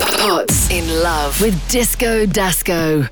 Pots in love with Disco Dasco.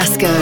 Carrasco.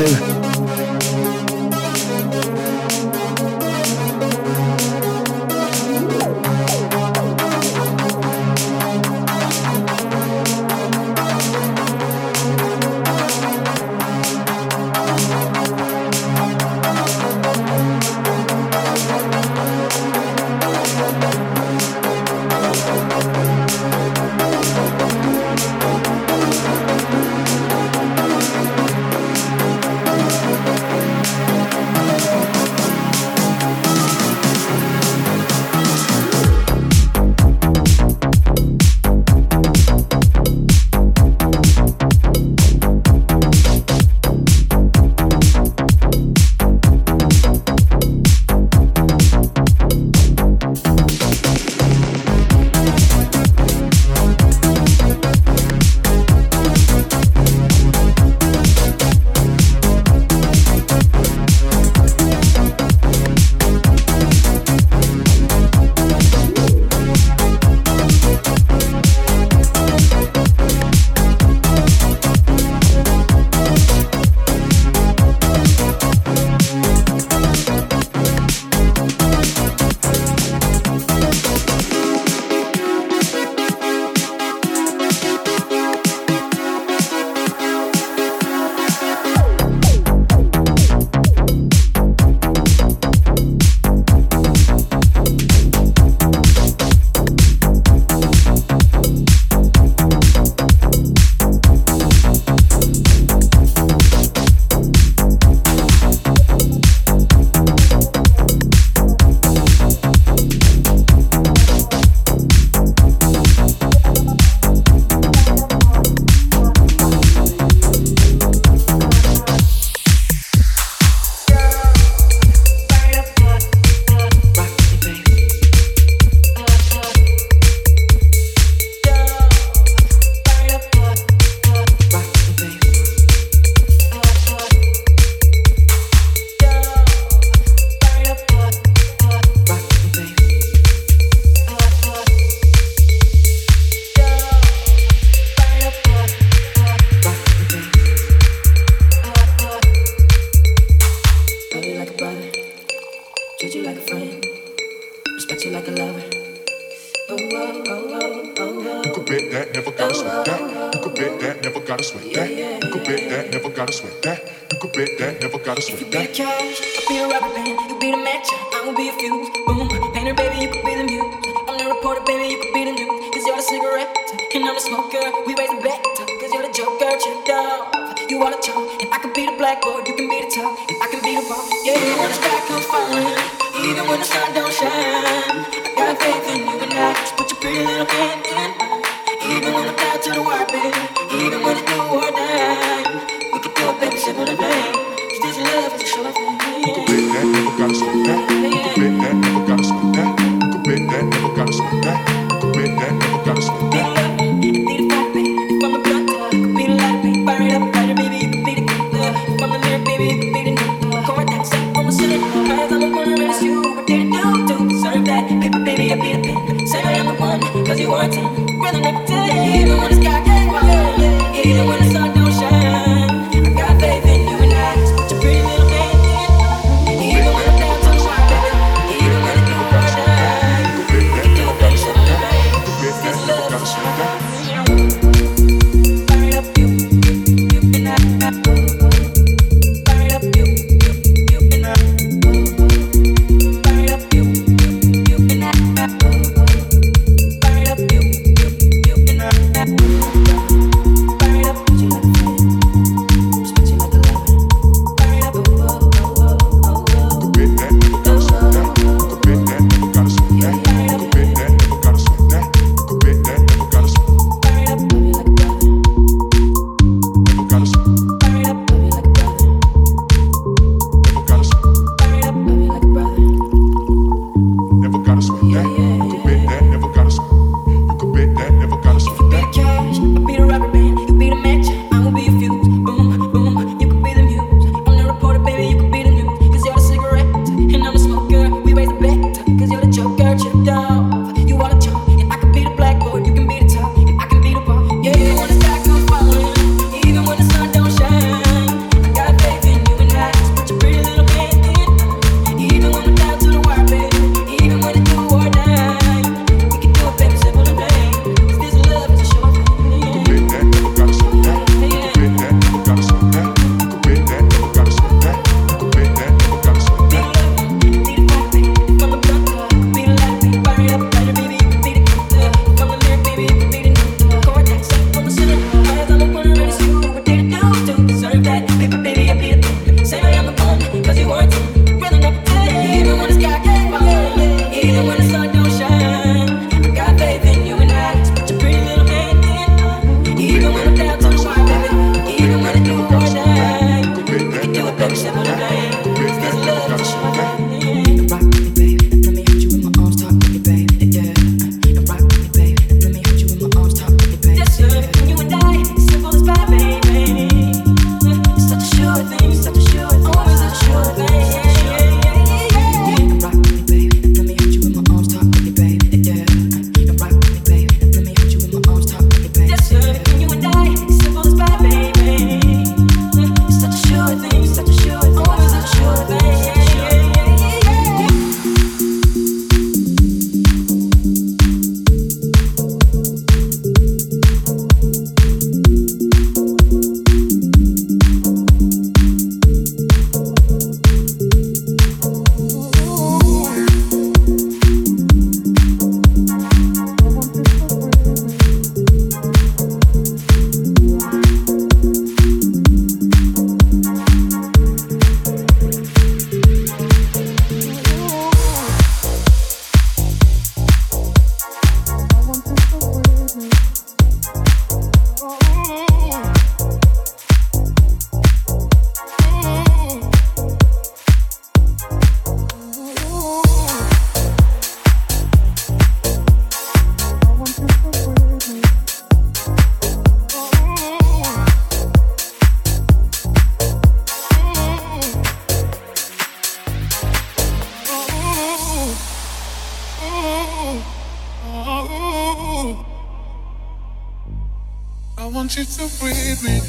want you to breathe me.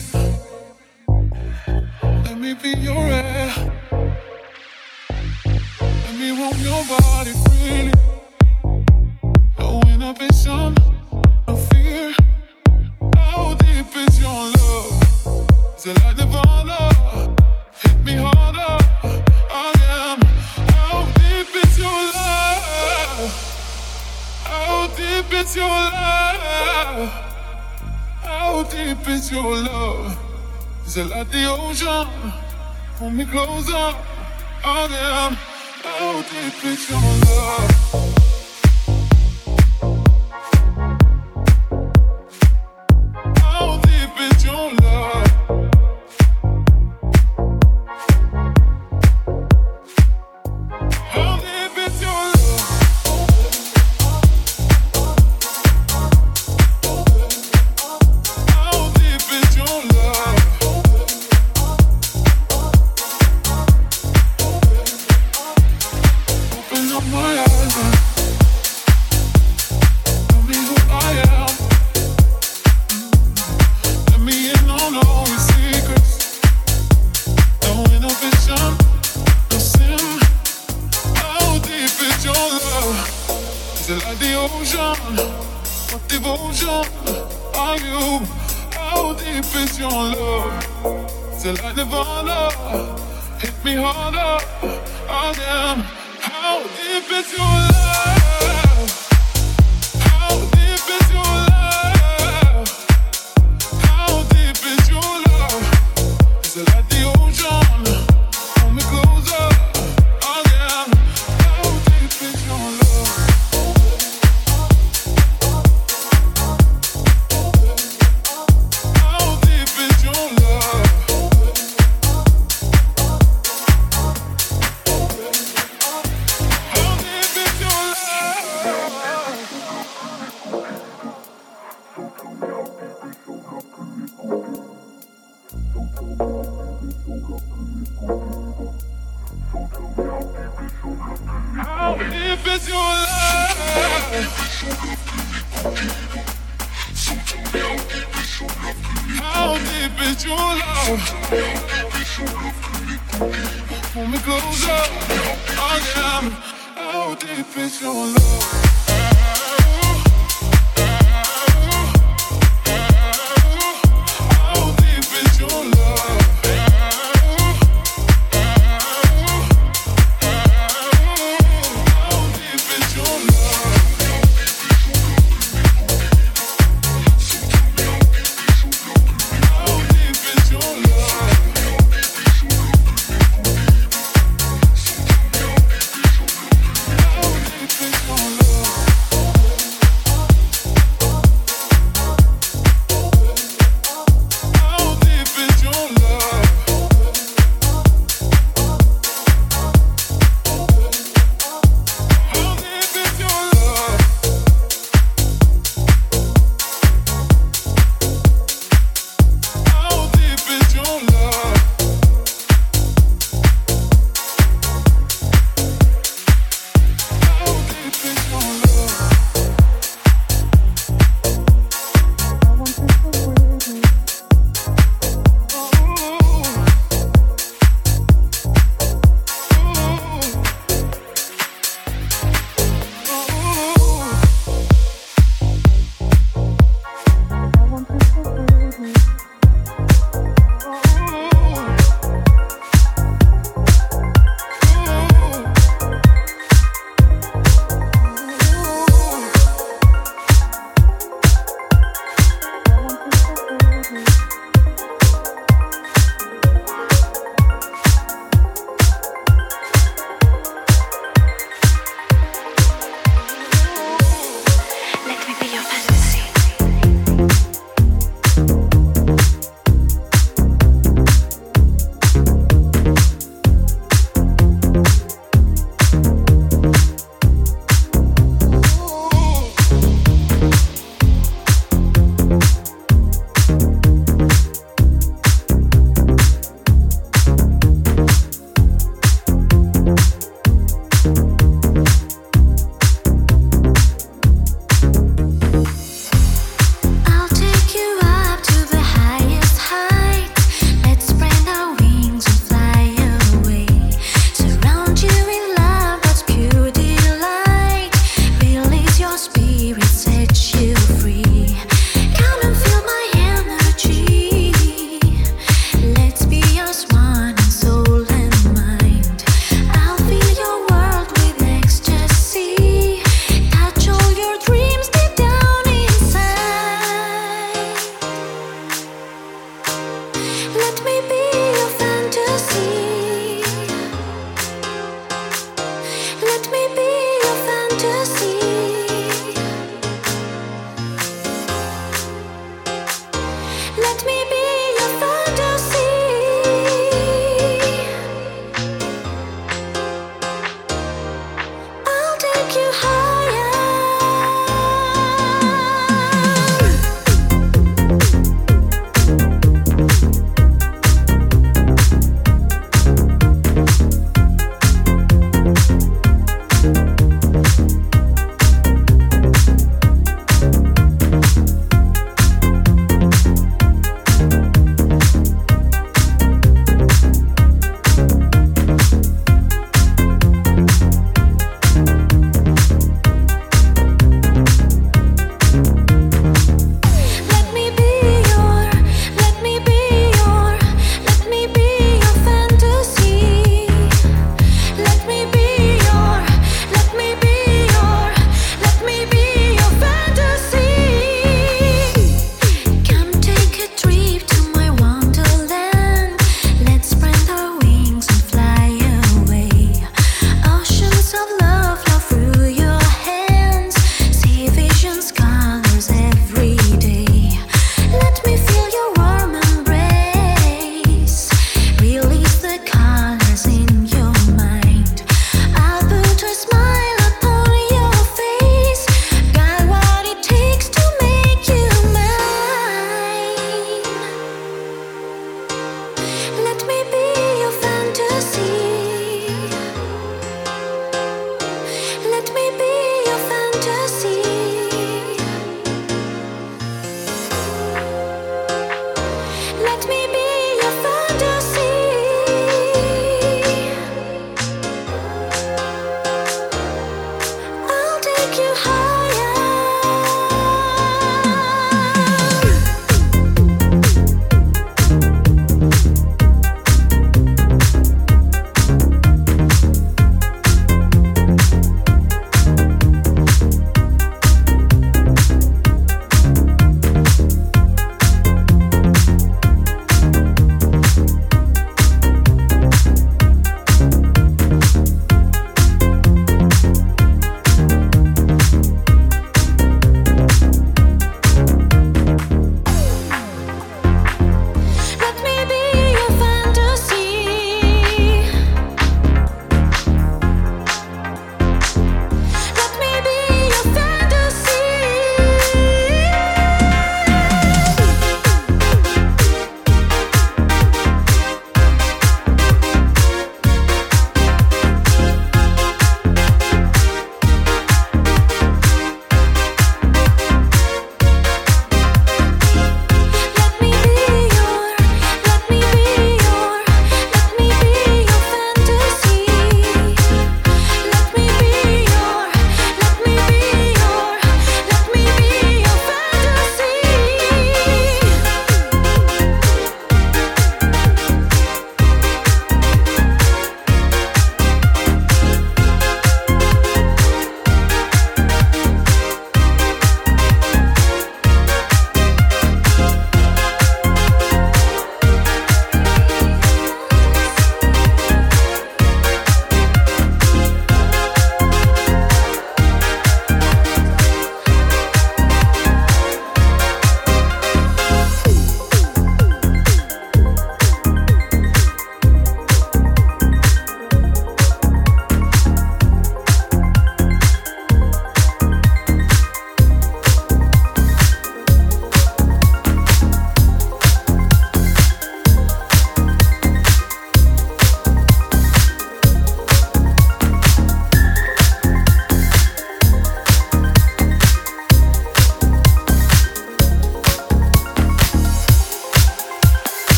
Let me be your air. Let me warm your body. Closer. I am. Deep is Is it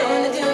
I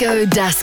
Disco Dasco.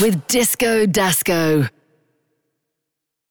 With Disco Dasco.